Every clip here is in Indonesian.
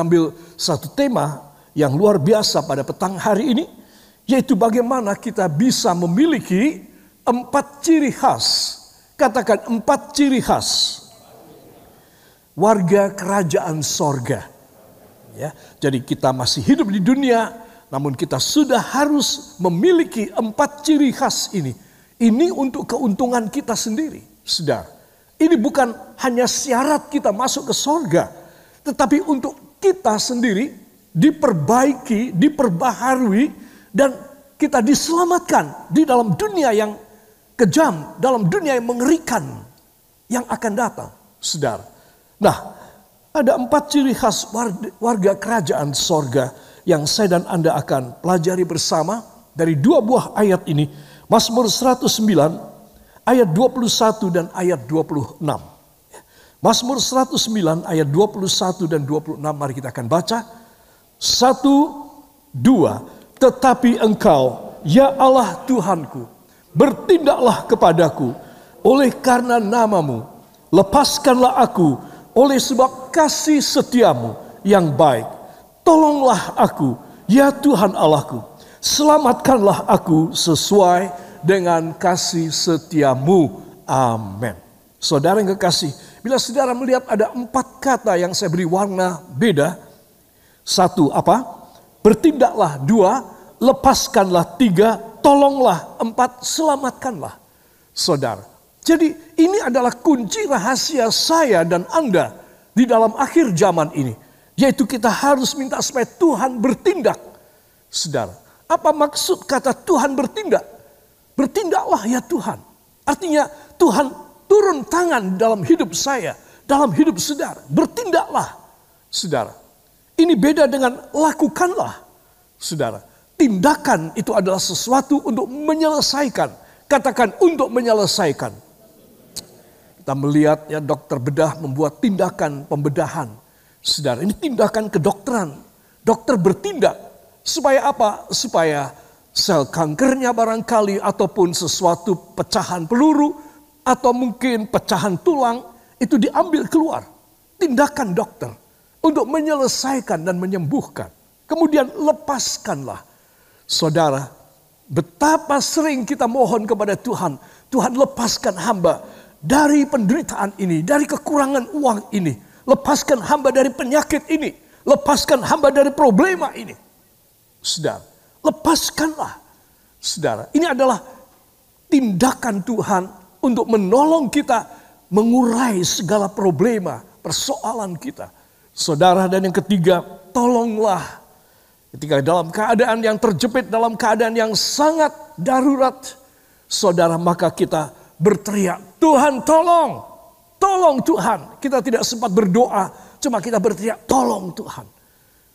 mengambil satu tema yang luar biasa pada petang hari ini, yaitu bagaimana kita bisa memiliki empat ciri khas. Katakan empat ciri khas warga kerajaan sorga. Ya, jadi kita masih hidup di dunia, namun kita sudah harus memiliki empat ciri khas ini. Ini untuk keuntungan kita sendiri, saudara. Ini bukan hanya syarat kita masuk ke sorga, tetapi untuk kita sendiri diperbaiki, diperbaharui, dan kita diselamatkan di dalam dunia yang kejam, dalam dunia yang mengerikan yang akan datang, saudara. Nah, ada empat ciri khas warga kerajaan sorga yang saya dan Anda akan pelajari bersama dari dua buah ayat ini. Mazmur 109 ayat 21 dan ayat 26. Mazmur 109 ayat 21 dan 26 mari kita akan baca. Satu, dua. Tetapi engkau, ya Allah Tuhanku, bertindaklah kepadaku oleh karena namamu. Lepaskanlah aku oleh sebab kasih setiamu yang baik. Tolonglah aku, ya Tuhan Allahku. Selamatkanlah aku sesuai dengan kasih setiamu. Amin. Saudara yang kekasih, bila saudara melihat ada empat kata yang saya beri warna beda. Satu apa? Bertindaklah. Dua, lepaskanlah. Tiga, tolonglah. Empat, selamatkanlah. Saudara. Jadi ini adalah kunci rahasia saya dan Anda di dalam akhir zaman ini. Yaitu kita harus minta supaya Tuhan bertindak. Saudara, apa maksud kata Tuhan bertindak? Bertindaklah ya Tuhan. Artinya Tuhan turun tangan dalam hidup saya, dalam hidup saudara. Bertindaklah, saudara. Ini beda dengan lakukanlah, saudara. Tindakan itu adalah sesuatu untuk menyelesaikan. Katakan untuk menyelesaikan. Kita melihat ya dokter bedah membuat tindakan pembedahan. Saudara, ini tindakan kedokteran. Dokter bertindak supaya apa? Supaya sel kankernya barangkali ataupun sesuatu pecahan peluru atau mungkin pecahan tulang itu diambil keluar. Tindakan dokter untuk menyelesaikan dan menyembuhkan. Kemudian lepaskanlah. Saudara, betapa sering kita mohon kepada Tuhan. Tuhan lepaskan hamba dari penderitaan ini, dari kekurangan uang ini. Lepaskan hamba dari penyakit ini. Lepaskan hamba dari problema ini. Saudara, Lepaskanlah. Saudara, ini adalah tindakan Tuhan untuk menolong kita mengurai segala problema, persoalan kita. Saudara dan yang ketiga, tolonglah. Ketika dalam keadaan yang terjepit, dalam keadaan yang sangat darurat, saudara maka kita berteriak, Tuhan tolong, tolong Tuhan. Kita tidak sempat berdoa, cuma kita berteriak, tolong Tuhan.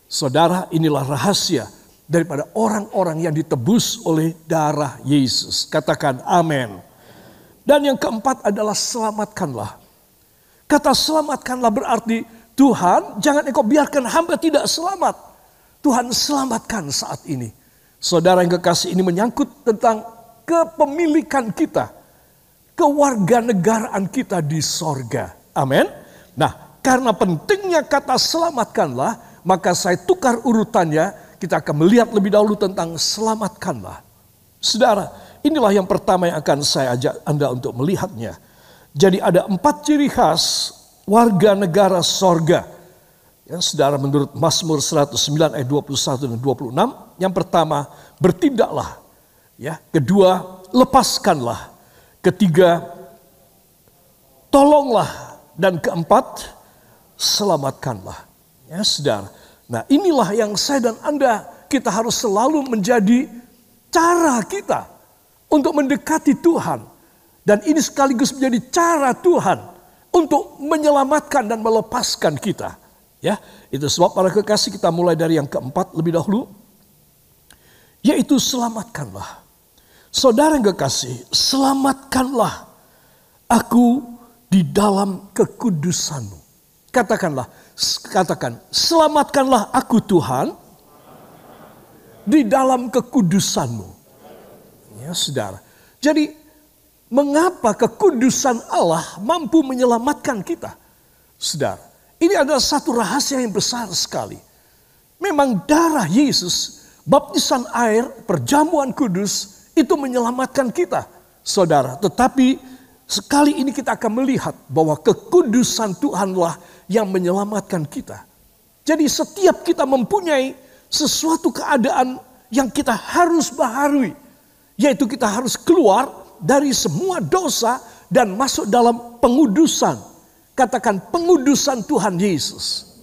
Saudara inilah rahasia daripada orang-orang yang ditebus oleh darah Yesus. Katakan amin. Dan yang keempat adalah selamatkanlah. Kata selamatkanlah berarti Tuhan jangan engkau biarkan hamba tidak selamat. Tuhan selamatkan saat ini. Saudara yang kekasih ini menyangkut tentang kepemilikan kita. Kewarganegaraan kita di sorga. Amin. Nah karena pentingnya kata selamatkanlah maka saya tukar urutannya kita akan melihat lebih dahulu tentang selamatkanlah. Saudara, inilah yang pertama yang akan saya ajak Anda untuk melihatnya. Jadi ada empat ciri khas warga negara sorga. Ya, saudara menurut Mazmur 109 ayat 21 dan 26. Yang pertama, bertindaklah. Ya, kedua, lepaskanlah. Ketiga, tolonglah. Dan keempat, selamatkanlah. Ya, saudara. Nah inilah yang saya dan Anda kita harus selalu menjadi cara kita untuk mendekati Tuhan. Dan ini sekaligus menjadi cara Tuhan untuk menyelamatkan dan melepaskan kita. Ya, itu sebab para kekasih kita mulai dari yang keempat lebih dahulu, yaitu selamatkanlah. Saudara yang kekasih, selamatkanlah aku di dalam kekudusanmu. Katakanlah, katakan, selamatkanlah aku Tuhan di dalam kekudusanmu. Ya saudara. Jadi mengapa kekudusan Allah mampu menyelamatkan kita? Saudara, ini adalah satu rahasia yang besar sekali. Memang darah Yesus, baptisan air, perjamuan kudus, itu menyelamatkan kita, saudara. Tetapi sekali ini kita akan melihat bahwa kekudusan Tuhanlah yang menyelamatkan kita. Jadi setiap kita mempunyai sesuatu keadaan yang kita harus baharui. Yaitu kita harus keluar dari semua dosa dan masuk dalam pengudusan Katakan pengudusan Tuhan Yesus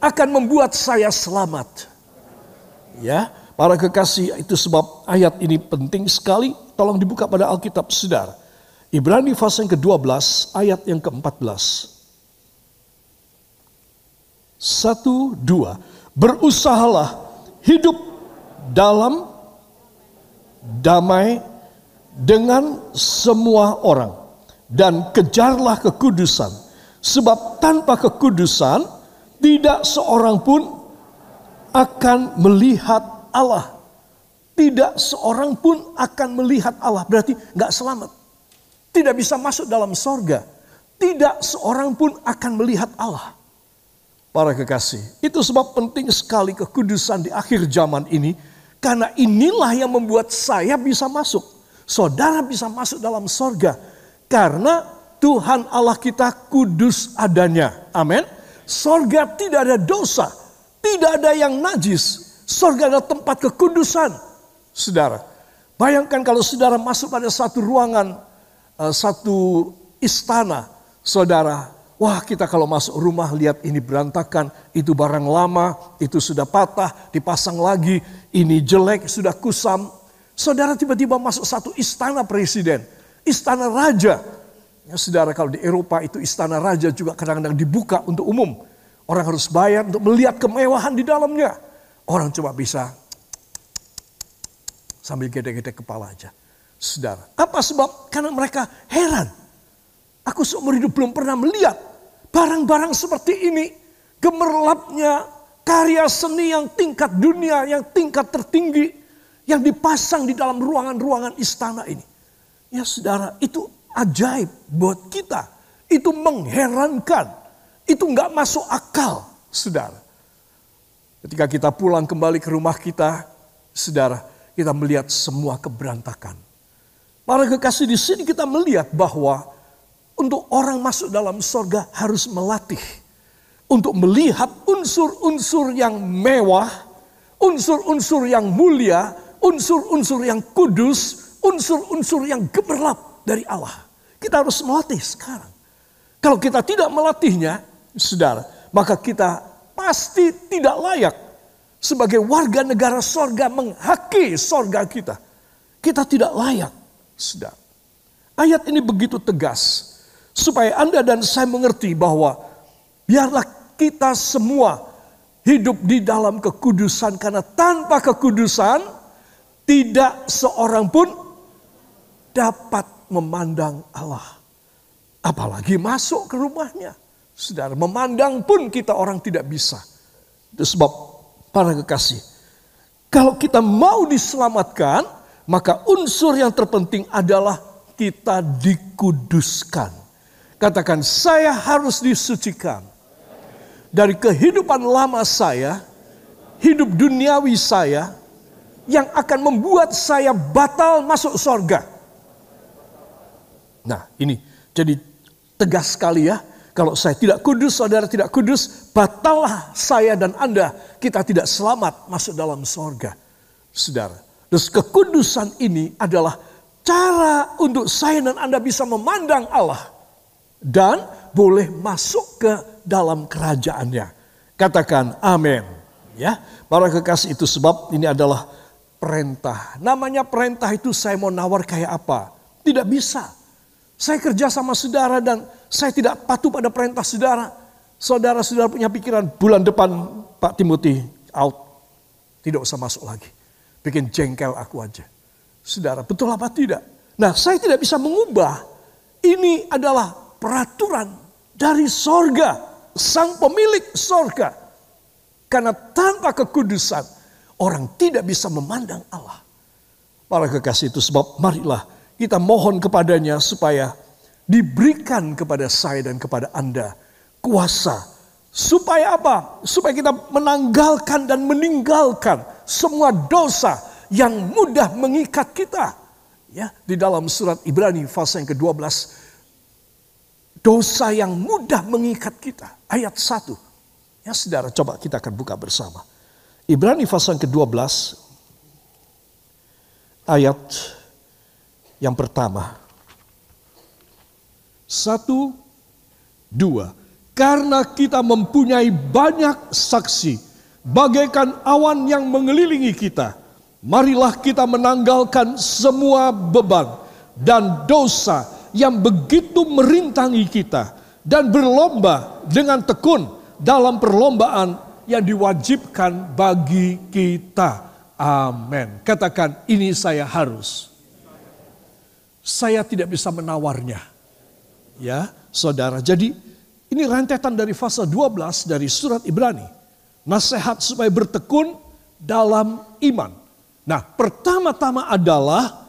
akan membuat saya selamat. Ya, para kekasih itu sebab ayat ini penting sekali. Tolong dibuka pada Alkitab Saudara. Ibrani pasal yang ke-12 ayat yang ke-14. Satu, dua. Berusahalah hidup dalam damai dengan semua orang. Dan kejarlah kekudusan Sebab tanpa kekudusan tidak seorang pun akan melihat Allah. Tidak seorang pun akan melihat Allah. Berarti nggak selamat. Tidak bisa masuk dalam sorga. Tidak seorang pun akan melihat Allah. Para kekasih, itu sebab penting sekali kekudusan di akhir zaman ini. Karena inilah yang membuat saya bisa masuk. Saudara bisa masuk dalam sorga. Karena Tuhan Allah kita kudus adanya. Amin. Sorga tidak ada dosa. Tidak ada yang najis. Sorga adalah tempat kekudusan. Saudara. Bayangkan kalau saudara masuk pada satu ruangan. Eh, satu istana. Saudara. Wah kita kalau masuk rumah lihat ini berantakan. Itu barang lama. Itu sudah patah. Dipasang lagi. Ini jelek. Sudah kusam. Saudara tiba-tiba masuk satu istana presiden. Istana raja Ya, saudara kalau di Eropa itu istana raja juga kadang-kadang dibuka untuk umum. Orang harus bayar untuk melihat kemewahan di dalamnya. Orang cuma bisa sambil gede-gede kepala aja. Saudara, apa sebab? Karena mereka heran. Aku seumur hidup belum pernah melihat barang-barang seperti ini. Gemerlapnya karya seni yang tingkat dunia, yang tingkat tertinggi. Yang dipasang di dalam ruangan-ruangan istana ini. Ya saudara, itu ajaib buat kita. Itu mengherankan. Itu nggak masuk akal, saudara. Ketika kita pulang kembali ke rumah kita, saudara, kita melihat semua keberantakan. Para kekasih di sini kita melihat bahwa untuk orang masuk dalam sorga harus melatih. Untuk melihat unsur-unsur yang mewah, unsur-unsur yang mulia, unsur-unsur yang kudus, unsur-unsur yang gemerlap dari Allah. Kita harus melatih sekarang. Kalau kita tidak melatihnya, saudara, maka kita pasti tidak layak sebagai warga negara sorga menghaki sorga kita. Kita tidak layak, saudara. Ayat ini begitu tegas. Supaya Anda dan saya mengerti bahwa biarlah kita semua hidup di dalam kekudusan. Karena tanpa kekudusan tidak seorang pun dapat memandang Allah. Apalagi masuk ke rumahnya. Saudara, memandang pun kita orang tidak bisa. Itu sebab para kekasih. Kalau kita mau diselamatkan, maka unsur yang terpenting adalah kita dikuduskan. Katakan, saya harus disucikan. Dari kehidupan lama saya, hidup duniawi saya, yang akan membuat saya batal masuk sorga. Nah ini jadi tegas sekali ya. Kalau saya tidak kudus, saudara tidak kudus, batallah saya dan Anda. Kita tidak selamat masuk dalam sorga. Saudara. Terus kekudusan ini adalah cara untuk saya dan Anda bisa memandang Allah. Dan boleh masuk ke dalam kerajaannya. Katakan amin. Ya, para kekasih itu sebab ini adalah perintah. Namanya perintah itu saya mau nawar kayak apa? Tidak bisa. Saya kerja sama saudara dan saya tidak patuh pada perintah saudara. Saudara-saudara punya pikiran bulan depan Pak Timothy out. Tidak usah masuk lagi. Bikin jengkel aku aja. Saudara, betul apa tidak? Nah, saya tidak bisa mengubah. Ini adalah peraturan dari sorga. Sang pemilik sorga. Karena tanpa kekudusan, orang tidak bisa memandang Allah. Para kekasih itu sebab marilah kita mohon kepadanya supaya diberikan kepada saya dan kepada Anda kuasa Supaya apa? Supaya kita menanggalkan dan meninggalkan semua dosa yang mudah mengikat kita. Ya, di dalam surat Ibrani pasal yang ke-12 dosa yang mudah mengikat kita. Ayat 1. Ya, Saudara, coba kita akan buka bersama. Ibrani pasal yang ke-12 ayat yang pertama. Satu, dua. Karena kita mempunyai banyak saksi, bagaikan awan yang mengelilingi kita. Marilah kita menanggalkan semua beban dan dosa yang begitu merintangi kita. Dan berlomba dengan tekun dalam perlombaan yang diwajibkan bagi kita. Amin. Katakan ini saya harus. Saya tidak bisa menawarnya. Ya, saudara. Jadi ini rentetan dari fase 12 dari surat Ibrani. Nasihat supaya bertekun dalam iman. Nah, pertama-tama adalah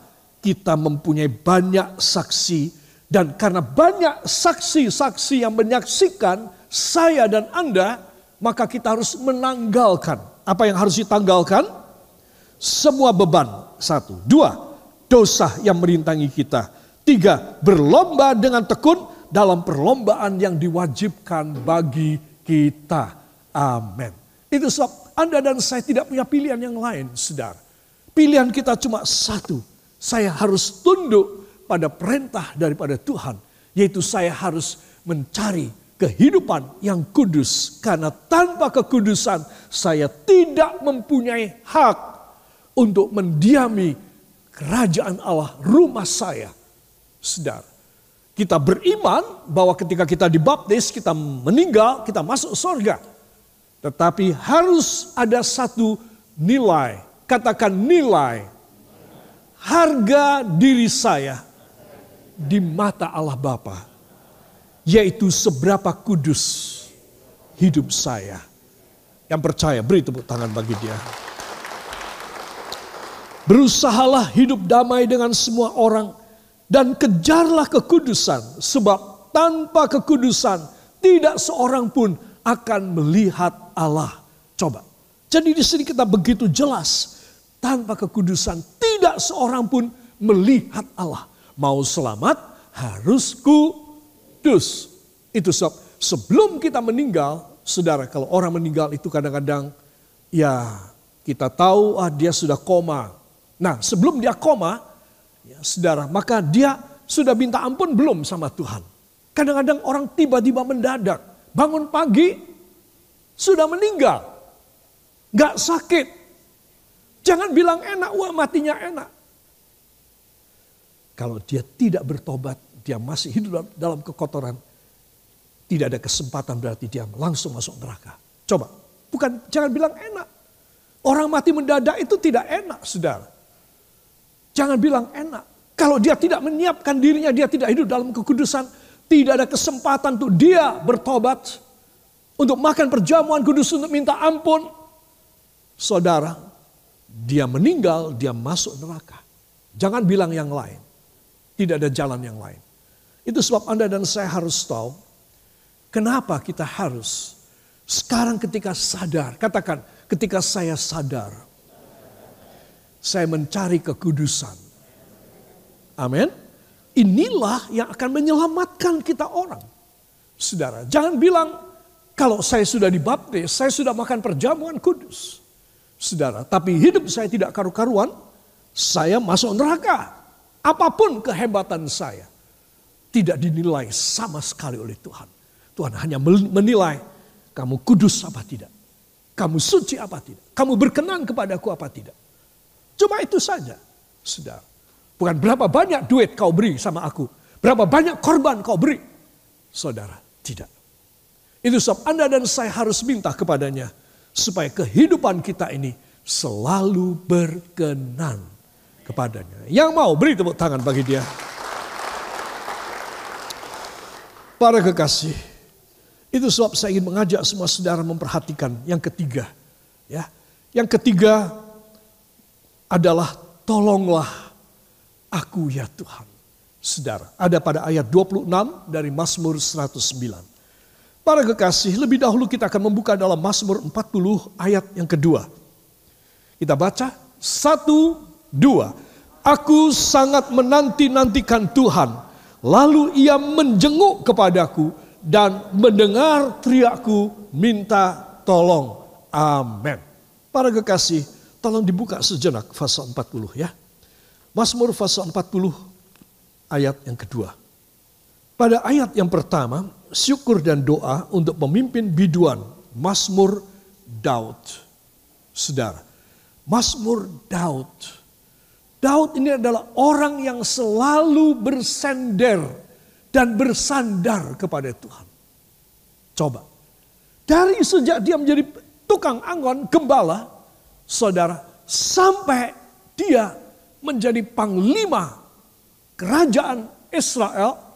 kita mempunyai banyak saksi dan karena banyak saksi-saksi yang menyaksikan saya dan Anda, maka kita harus menanggalkan. Apa yang harus ditanggalkan? Semua beban. Satu. Dua, dosa yang merintangi kita. Tiga, berlomba dengan tekun dalam perlombaan yang diwajibkan bagi kita. Amin. Itu sebab Anda dan saya tidak punya pilihan yang lain, saudara. Pilihan kita cuma satu. Saya harus tunduk pada perintah daripada Tuhan. Yaitu saya harus mencari kehidupan yang kudus. Karena tanpa kekudusan saya tidak mempunyai hak untuk mendiami kerajaan Allah rumah saya. Saudara, kita beriman bahwa ketika kita dibaptis, kita meninggal, kita masuk surga. Tetapi harus ada satu nilai, katakan nilai, harga diri saya di mata Allah Bapa, yaitu seberapa kudus hidup saya. Yang percaya, beri tepuk tangan bagi dia. Berusahalah hidup damai dengan semua orang dan kejarlah kekudusan, sebab tanpa kekudusan tidak seorang pun akan melihat Allah. Coba. Jadi di sini kita begitu jelas, tanpa kekudusan tidak seorang pun melihat Allah. Mau selamat harus kudus. Itu sebab sebelum kita meninggal, saudara kalau orang meninggal itu kadang-kadang ya kita tahu ah dia sudah koma. Nah sebelum dia koma, Ya, saudara, maka dia sudah minta ampun belum sama Tuhan? Kadang-kadang orang tiba-tiba mendadak, bangun pagi, sudah meninggal. Gak sakit. Jangan bilang enak, wah matinya enak. Kalau dia tidak bertobat, dia masih hidup dalam kekotoran. Tidak ada kesempatan berarti dia langsung masuk neraka. Coba, bukan jangan bilang enak. Orang mati mendadak itu tidak enak, saudara. Jangan bilang enak. Kalau dia tidak menyiapkan dirinya, dia tidak hidup dalam kekudusan. Tidak ada kesempatan untuk dia bertobat. Untuk makan perjamuan kudus untuk minta ampun. Saudara, dia meninggal, dia masuk neraka. Jangan bilang yang lain. Tidak ada jalan yang lain. Itu sebab Anda dan saya harus tahu. Kenapa kita harus sekarang ketika sadar. Katakan ketika saya sadar saya mencari kekudusan. Amin. Inilah yang akan menyelamatkan kita orang. Saudara, jangan bilang kalau saya sudah dibaptis, saya sudah makan perjamuan kudus. Saudara, tapi hidup saya tidak karu-karuan, saya masuk neraka. Apa pun kehebatan saya tidak dinilai sama sekali oleh Tuhan. Tuhan hanya menilai kamu kudus apa tidak. Kamu suci apa tidak. Kamu berkenan kepadaku apa tidak. Cuma itu saja. Sudah. Bukan berapa banyak duit kau beri sama aku. Berapa banyak korban kau beri. Saudara, tidak. Itu sebab Anda dan saya harus minta kepadanya. Supaya kehidupan kita ini selalu berkenan kepadanya. Yang mau beri tepuk tangan bagi dia. Para kekasih, itu sebab saya ingin mengajak semua saudara memperhatikan yang ketiga. Ya, yang ketiga adalah tolonglah aku ya Tuhan. Saudara, ada pada ayat 26 dari Mazmur 109. Para kekasih, lebih dahulu kita akan membuka dalam Mazmur 40 ayat yang kedua. Kita baca, satu, dua. Aku sangat menanti-nantikan Tuhan, lalu ia menjenguk kepadaku dan mendengar teriakku minta tolong. Amin. Para kekasih, tolong dibuka sejenak pasal 40 ya. Mazmur pasal 40 ayat yang kedua. Pada ayat yang pertama, syukur dan doa untuk memimpin biduan Mazmur Daud. Saudara, Mazmur Daud. Daud ini adalah orang yang selalu bersender dan bersandar kepada Tuhan. Coba. Dari sejak dia menjadi tukang angon, gembala, saudara, sampai dia menjadi panglima kerajaan Israel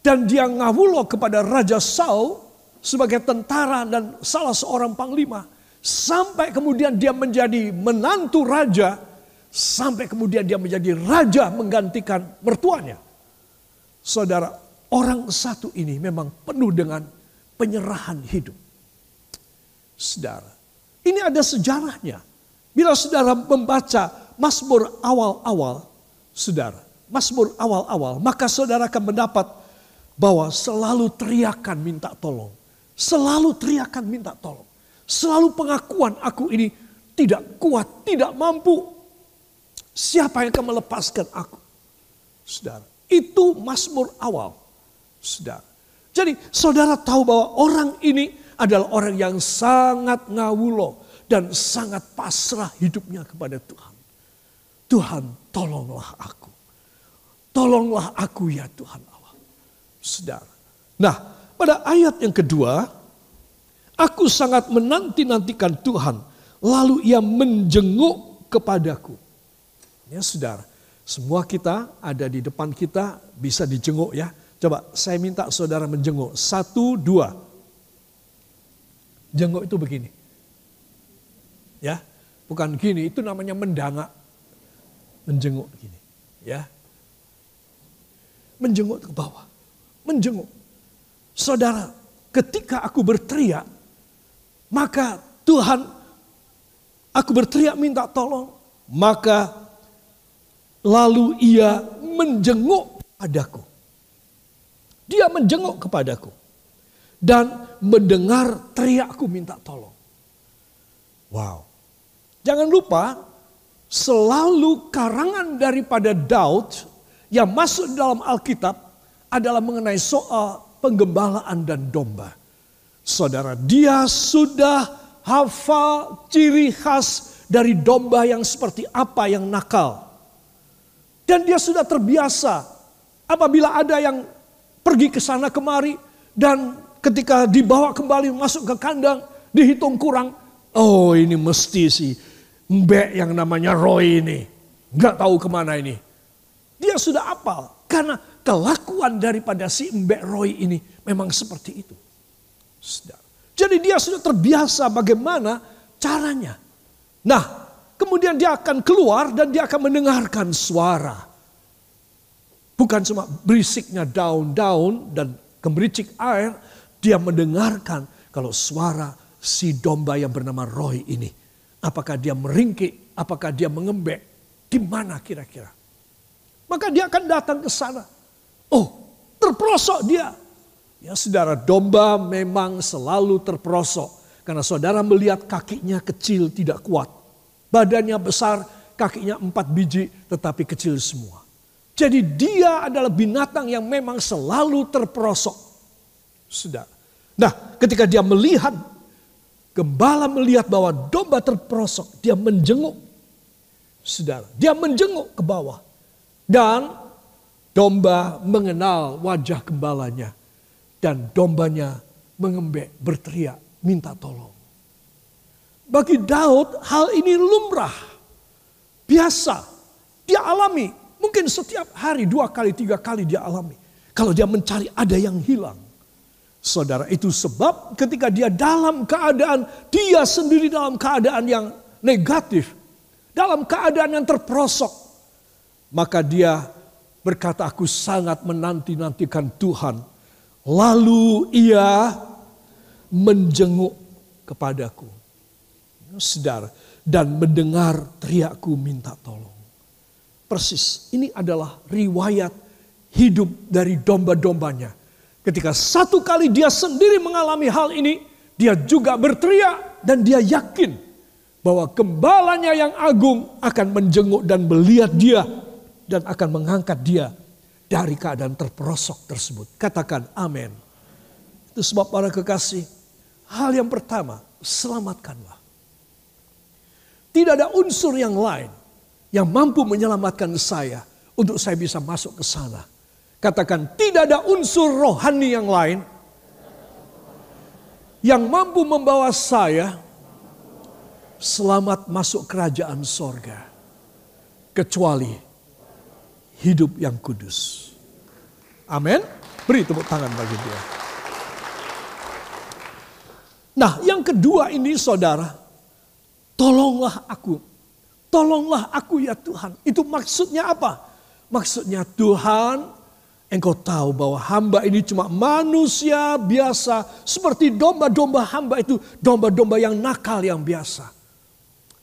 dan dia ngawulo kepada Raja Saul sebagai tentara dan salah seorang panglima. Sampai kemudian dia menjadi menantu raja, sampai kemudian dia menjadi raja menggantikan mertuanya. Saudara, orang satu ini memang penuh dengan penyerahan hidup. Saudara, ini ada sejarahnya. Bila saudara membaca Mazmur awal-awal, saudara, Mazmur awal-awal, maka saudara akan mendapat bahwa selalu teriakan minta tolong. Selalu teriakan minta tolong. Selalu pengakuan aku ini tidak kuat, tidak mampu. Siapa yang akan melepaskan aku? Saudara, itu Mazmur awal. Saudara. Jadi saudara tahu bahwa orang ini adalah orang yang sangat ngawulo dan sangat pasrah hidupnya kepada Tuhan. Tuhan tolonglah aku. Tolonglah aku ya Tuhan Saudara. Nah pada ayat yang kedua. Aku sangat menanti-nantikan Tuhan. Lalu ia menjenguk kepadaku. Ya saudara. Semua kita ada di depan kita bisa dijenguk ya. Coba saya minta saudara menjenguk. Satu, dua. Jenguk itu begini. Ya, bukan gini, itu namanya mendangak menjenguk gini, ya. Menjenguk ke bawah, menjenguk. Saudara, ketika aku berteriak, maka Tuhan, aku berteriak minta tolong, maka lalu ia menjenguk padaku. Dia menjenguk kepadaku dan mendengar teriakku minta tolong. Wow. Jangan lupa selalu karangan daripada Daud yang masuk dalam Alkitab adalah mengenai soal penggembalaan dan domba. Saudara, dia sudah hafal ciri khas dari domba yang seperti apa yang nakal. Dan dia sudah terbiasa apabila ada yang pergi ke sana kemari dan ketika dibawa kembali masuk ke kandang dihitung kurang. Oh ini mesti sih Mbak yang namanya Roy ini. Nggak tahu ke mana ini. Dia sudah apal. Karena kelakuan daripada si Mbak Roy ini memang seperti itu. Jadi dia sudah terbiasa bagaimana caranya. Nah, kemudian dia akan keluar dan dia akan mendengarkan suara. Bukan cuma berisiknya daun-daun dan gemericik air. Dia mendengarkan kalau suara si domba yang bernama Roy ini Apakah dia meringkik? Apakah dia mengembek? Di mana kira-kira? Maka dia akan datang ke sana. Oh, terperosok dia. Ya saudara, domba memang selalu terperosok. Karena saudara melihat kakinya kecil tidak kuat. Badannya besar, kakinya empat biji tetapi kecil semua. Jadi dia adalah binatang yang memang selalu terperosok. Sudah. Nah ketika dia melihat Gembala melihat bahwa domba terperosok, dia menjenguk. Saudara, dia menjenguk ke bawah. Dan domba mengenal wajah gembalanya. Dan dombanya mengembek, berteriak, minta tolong. Bagi Daud hal ini lumrah. Biasa. Dia alami. Mungkin setiap hari dua kali, tiga kali dia alami. Kalau dia mencari ada yang hilang. Saudara, itu sebab ketika dia dalam keadaan, dia sendiri dalam keadaan yang negatif, dalam keadaan yang terperosok, maka dia berkata, "Aku sangat menanti-nantikan Tuhan." Lalu ia menjenguk kepadaku. Saudara, dan mendengar teriakku minta tolong. Persis, ini adalah riwayat hidup dari domba-dombanya. Ketika satu kali dia sendiri mengalami hal ini, dia juga berteriak dan dia yakin bahwa gembalanya yang agung akan menjenguk dan melihat dia dan akan mengangkat dia dari keadaan terperosok tersebut. Katakan amin. Itu sebab para kekasih, hal yang pertama, selamatkanlah. Tidak ada unsur yang lain yang mampu menyelamatkan saya untuk saya bisa masuk ke sana. Katakan tidak ada unsur rohani yang lain yang mampu membawa saya selamat masuk kerajaan sorga. Kecuali hidup yang kudus. Amin. Beri tepuk tangan bagi dia. Nah yang kedua ini saudara. Tolonglah aku. Tolonglah aku ya Tuhan. Itu maksudnya apa? Maksudnya Tuhan engkau tahu bahwa hamba ini cuma manusia biasa. Seperti domba-domba hamba itu domba-domba yang nakal yang biasa.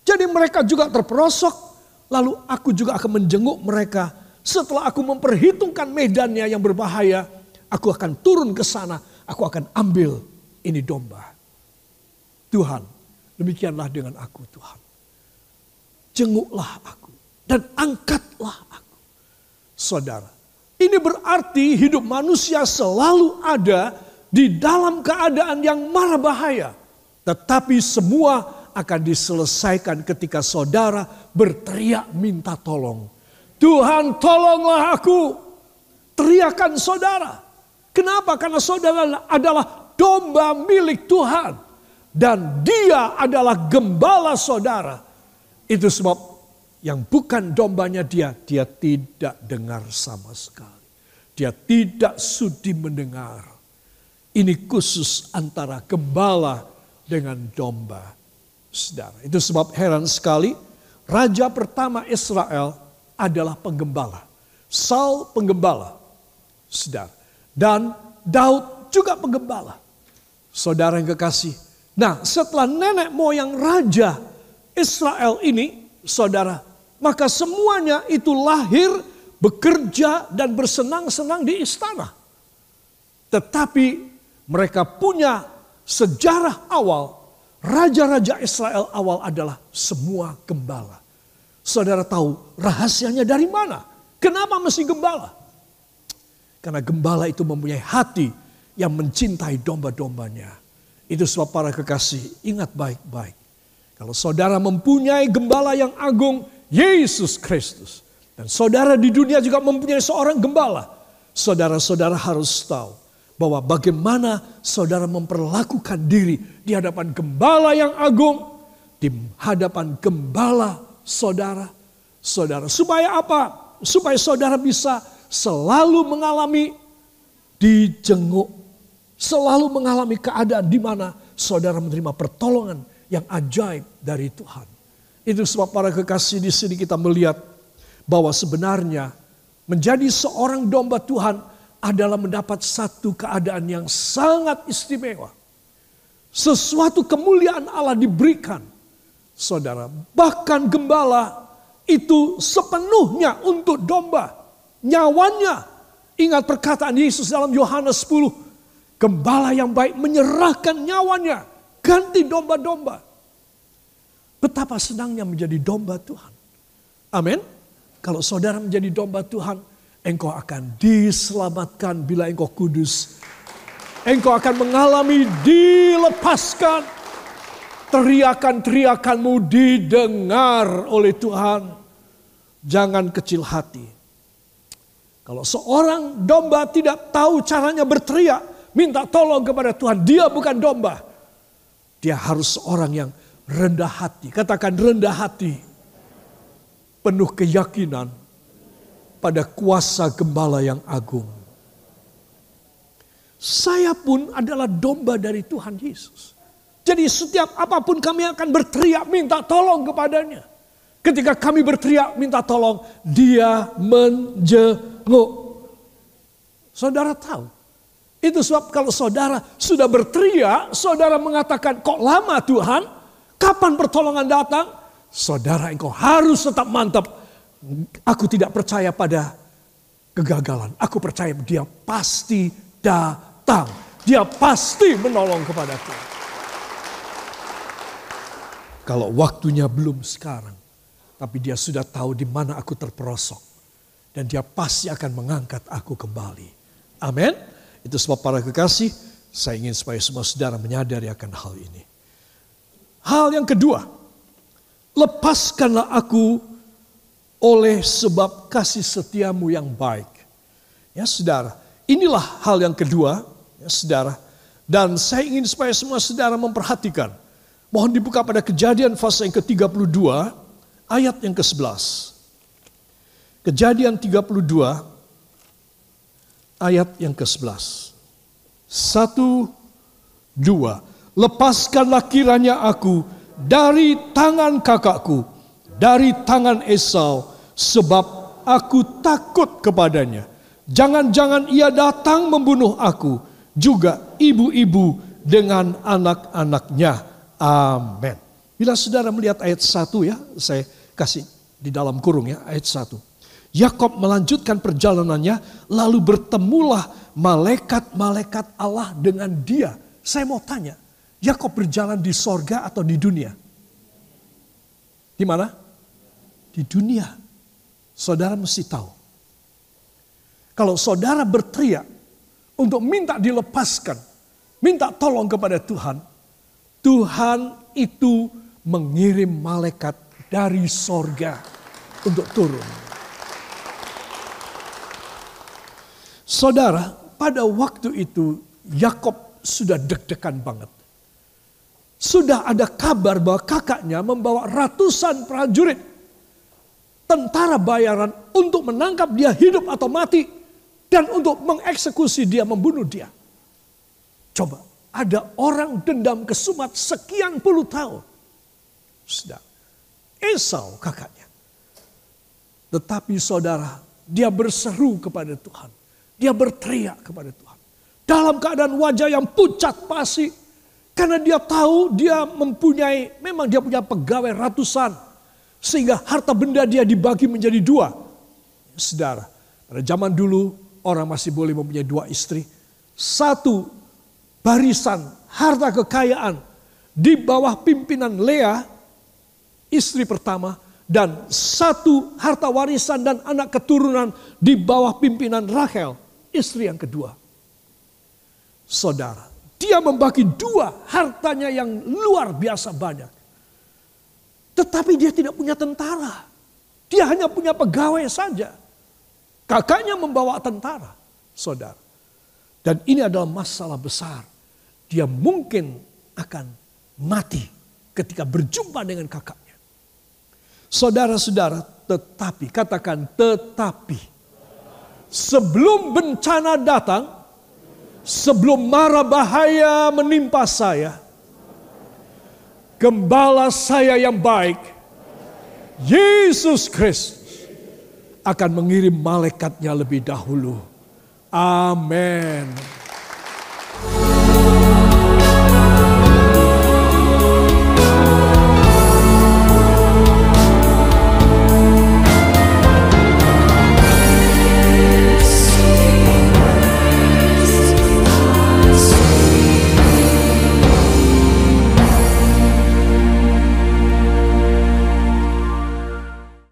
Jadi mereka juga terperosok. Lalu aku juga akan menjenguk mereka. Setelah aku memperhitungkan medannya yang berbahaya. Aku akan turun ke sana. Aku akan ambil ini domba. Tuhan, demikianlah dengan aku Tuhan. Jenguklah aku dan angkatlah aku. Saudara, ini berarti hidup manusia selalu ada di dalam keadaan yang marah bahaya. Tetapi semua akan diselesaikan ketika saudara berteriak minta tolong. Tuhan tolonglah aku. Teriakan saudara. Kenapa? Karena saudara adalah domba milik Tuhan dan dia adalah gembala saudara. Itu sebab yang bukan dombanya dia, dia tidak dengar sama sekali. Dia tidak sudi mendengar. Ini khusus antara gembala dengan domba. Saudara, itu sebab heran sekali raja pertama Israel adalah penggembala. Saul penggembala. Saudara, dan Daud juga penggembala. Saudara yang kekasih, Nah setelah nenek moyang raja Israel ini saudara. Maka semuanya itu lahir bekerja dan bersenang-senang di istana. Tetapi mereka punya sejarah awal. Raja-raja Israel awal adalah semua gembala. Saudara tahu rahasianya dari mana? Kenapa mesti gembala? Karena gembala itu mempunyai hati yang mencintai domba-dombanya. Itu sebab para kekasih, ingat baik-baik. Kalau saudara mempunyai gembala yang agung, Yesus Kristus. Dan saudara di dunia juga mempunyai seorang gembala. Saudara-saudara harus tahu bahwa bagaimana saudara memperlakukan diri di hadapan gembala yang agung, di hadapan gembala saudara. Saudara, supaya apa? Supaya saudara bisa selalu mengalami dijenguk selalu mengalami keadaan di mana saudara menerima pertolongan yang ajaib dari Tuhan. Itu sebab para kekasih di sini kita melihat bahwa sebenarnya menjadi seorang domba Tuhan adalah mendapat satu keadaan yang sangat istimewa. Sesuatu kemuliaan Allah diberikan. Saudara, bahkan gembala itu sepenuhnya untuk domba. Nyawanya. Ingat perkataan Yesus dalam Yohanes 10 Gembala yang baik menyerahkan nyawanya. Ganti domba-domba. Betapa senangnya menjadi domba Tuhan. Amin. Kalau saudara menjadi domba Tuhan, engkau akan diselamatkan bila engkau kudus. Engkau akan mengalami dilepaskan. Teriakan-teriakanmu didengar oleh Tuhan. Jangan kecil hati. Kalau seorang domba tidak tahu caranya berteriak, minta tolong kepada Tuhan. Dia bukan domba. Dia harus orang yang rendah hati. Katakan rendah hati. Penuh keyakinan pada kuasa gembala yang agung. Saya pun adalah domba dari Tuhan Yesus. Jadi setiap apa pun kami akan berteriak minta tolong kepadanya. Ketika kami berteriak minta tolong, dia menjenguk. Saudara tahu, Itu sebab kalau saudara sudah berteriak, saudara mengatakan, kok lama Tuhan? Kapan pertolongan datang? Saudara engkau harus tetap mantap. Aku tidak percaya pada kegagalan. Aku percaya dia pasti datang. Dia pasti menolong kepadaku. Kalau waktunya belum sekarang, tapi dia sudah tahu di mana aku terperosok. Dan dia pasti akan mengangkat aku kembali. Amin. Itu sebab para kekasih, saya ingin supaya semua saudara menyadari akan hal ini. Hal yang kedua, lepaskanlah aku oleh sebab kasih setiamu yang baik. Ya saudara, inilah hal yang kedua, ya saudara. Dan saya ingin supaya semua saudara memperhatikan. Mohon dibuka pada kejadian fase yang ke-32, ayat yang ke-11. Kejadian 32, ayat yang ke-11. Satu, dua. Lepaskanlah kiranya aku dari tangan kakakku, dari tangan Esau, sebab aku takut kepadanya. Jangan-jangan ia datang membunuh aku, juga ibu-ibu dengan anak-anaknya. Amin. Bila saudara melihat ayat satu ya, saya kasih di dalam kurung ya, ayat satu. Yakob melanjutkan perjalanannya, lalu bertemulah malaikat-malaikat Allah dengan dia. Saya mau tanya, Yakob berjalan di sorga atau di dunia? Di mana? Di dunia. Saudara mesti tahu. Kalau saudara berteriak untuk minta dilepaskan, minta tolong kepada Tuhan, Tuhan itu mengirim malaikat dari sorga untuk turun. Saudara, pada waktu itu Yakob sudah deg-degan banget. Sudah ada kabar bahwa kakaknya membawa ratusan prajurit tentara bayaran untuk menangkap dia hidup atau mati dan untuk mengeksekusi dia, membunuh dia. Coba, ada orang dendam kesumat sekian puluh tahun. Sudah, Esau kakaknya. Tetapi saudara, dia berseru kepada Tuhan. Dia berteriak kepada Tuhan. Dalam keadaan wajah yang pucat pasi, karena dia tahu dia mempunyai, memang dia punya pegawai ratusan. Sehingga harta benda dia dibagi menjadi dua. Saudara, pada zaman dulu orang masih boleh mempunyai dua istri. Satu barisan harta kekayaan di bawah pimpinan Lea, istri pertama. Dan satu harta warisan dan anak keturunan di bawah pimpinan Rachel, istri yang kedua. Saudara, dia membagi dua hartanya yang luar biasa banyak. Tetapi dia tidak punya tentara. Dia hanya punya pegawai saja. Kakaknya membawa tentara, saudara. Dan ini adalah masalah besar. Dia mungkin akan mati ketika berjumpa dengan kakaknya. Saudara-saudara, tetapi, katakan tetapi. Sebelum bencana datang, sebelum mara bahaya menimpa saya, gembala saya yang baik, Yesus Kristus akan mengirim malaikatnya lebih dahulu. Amin.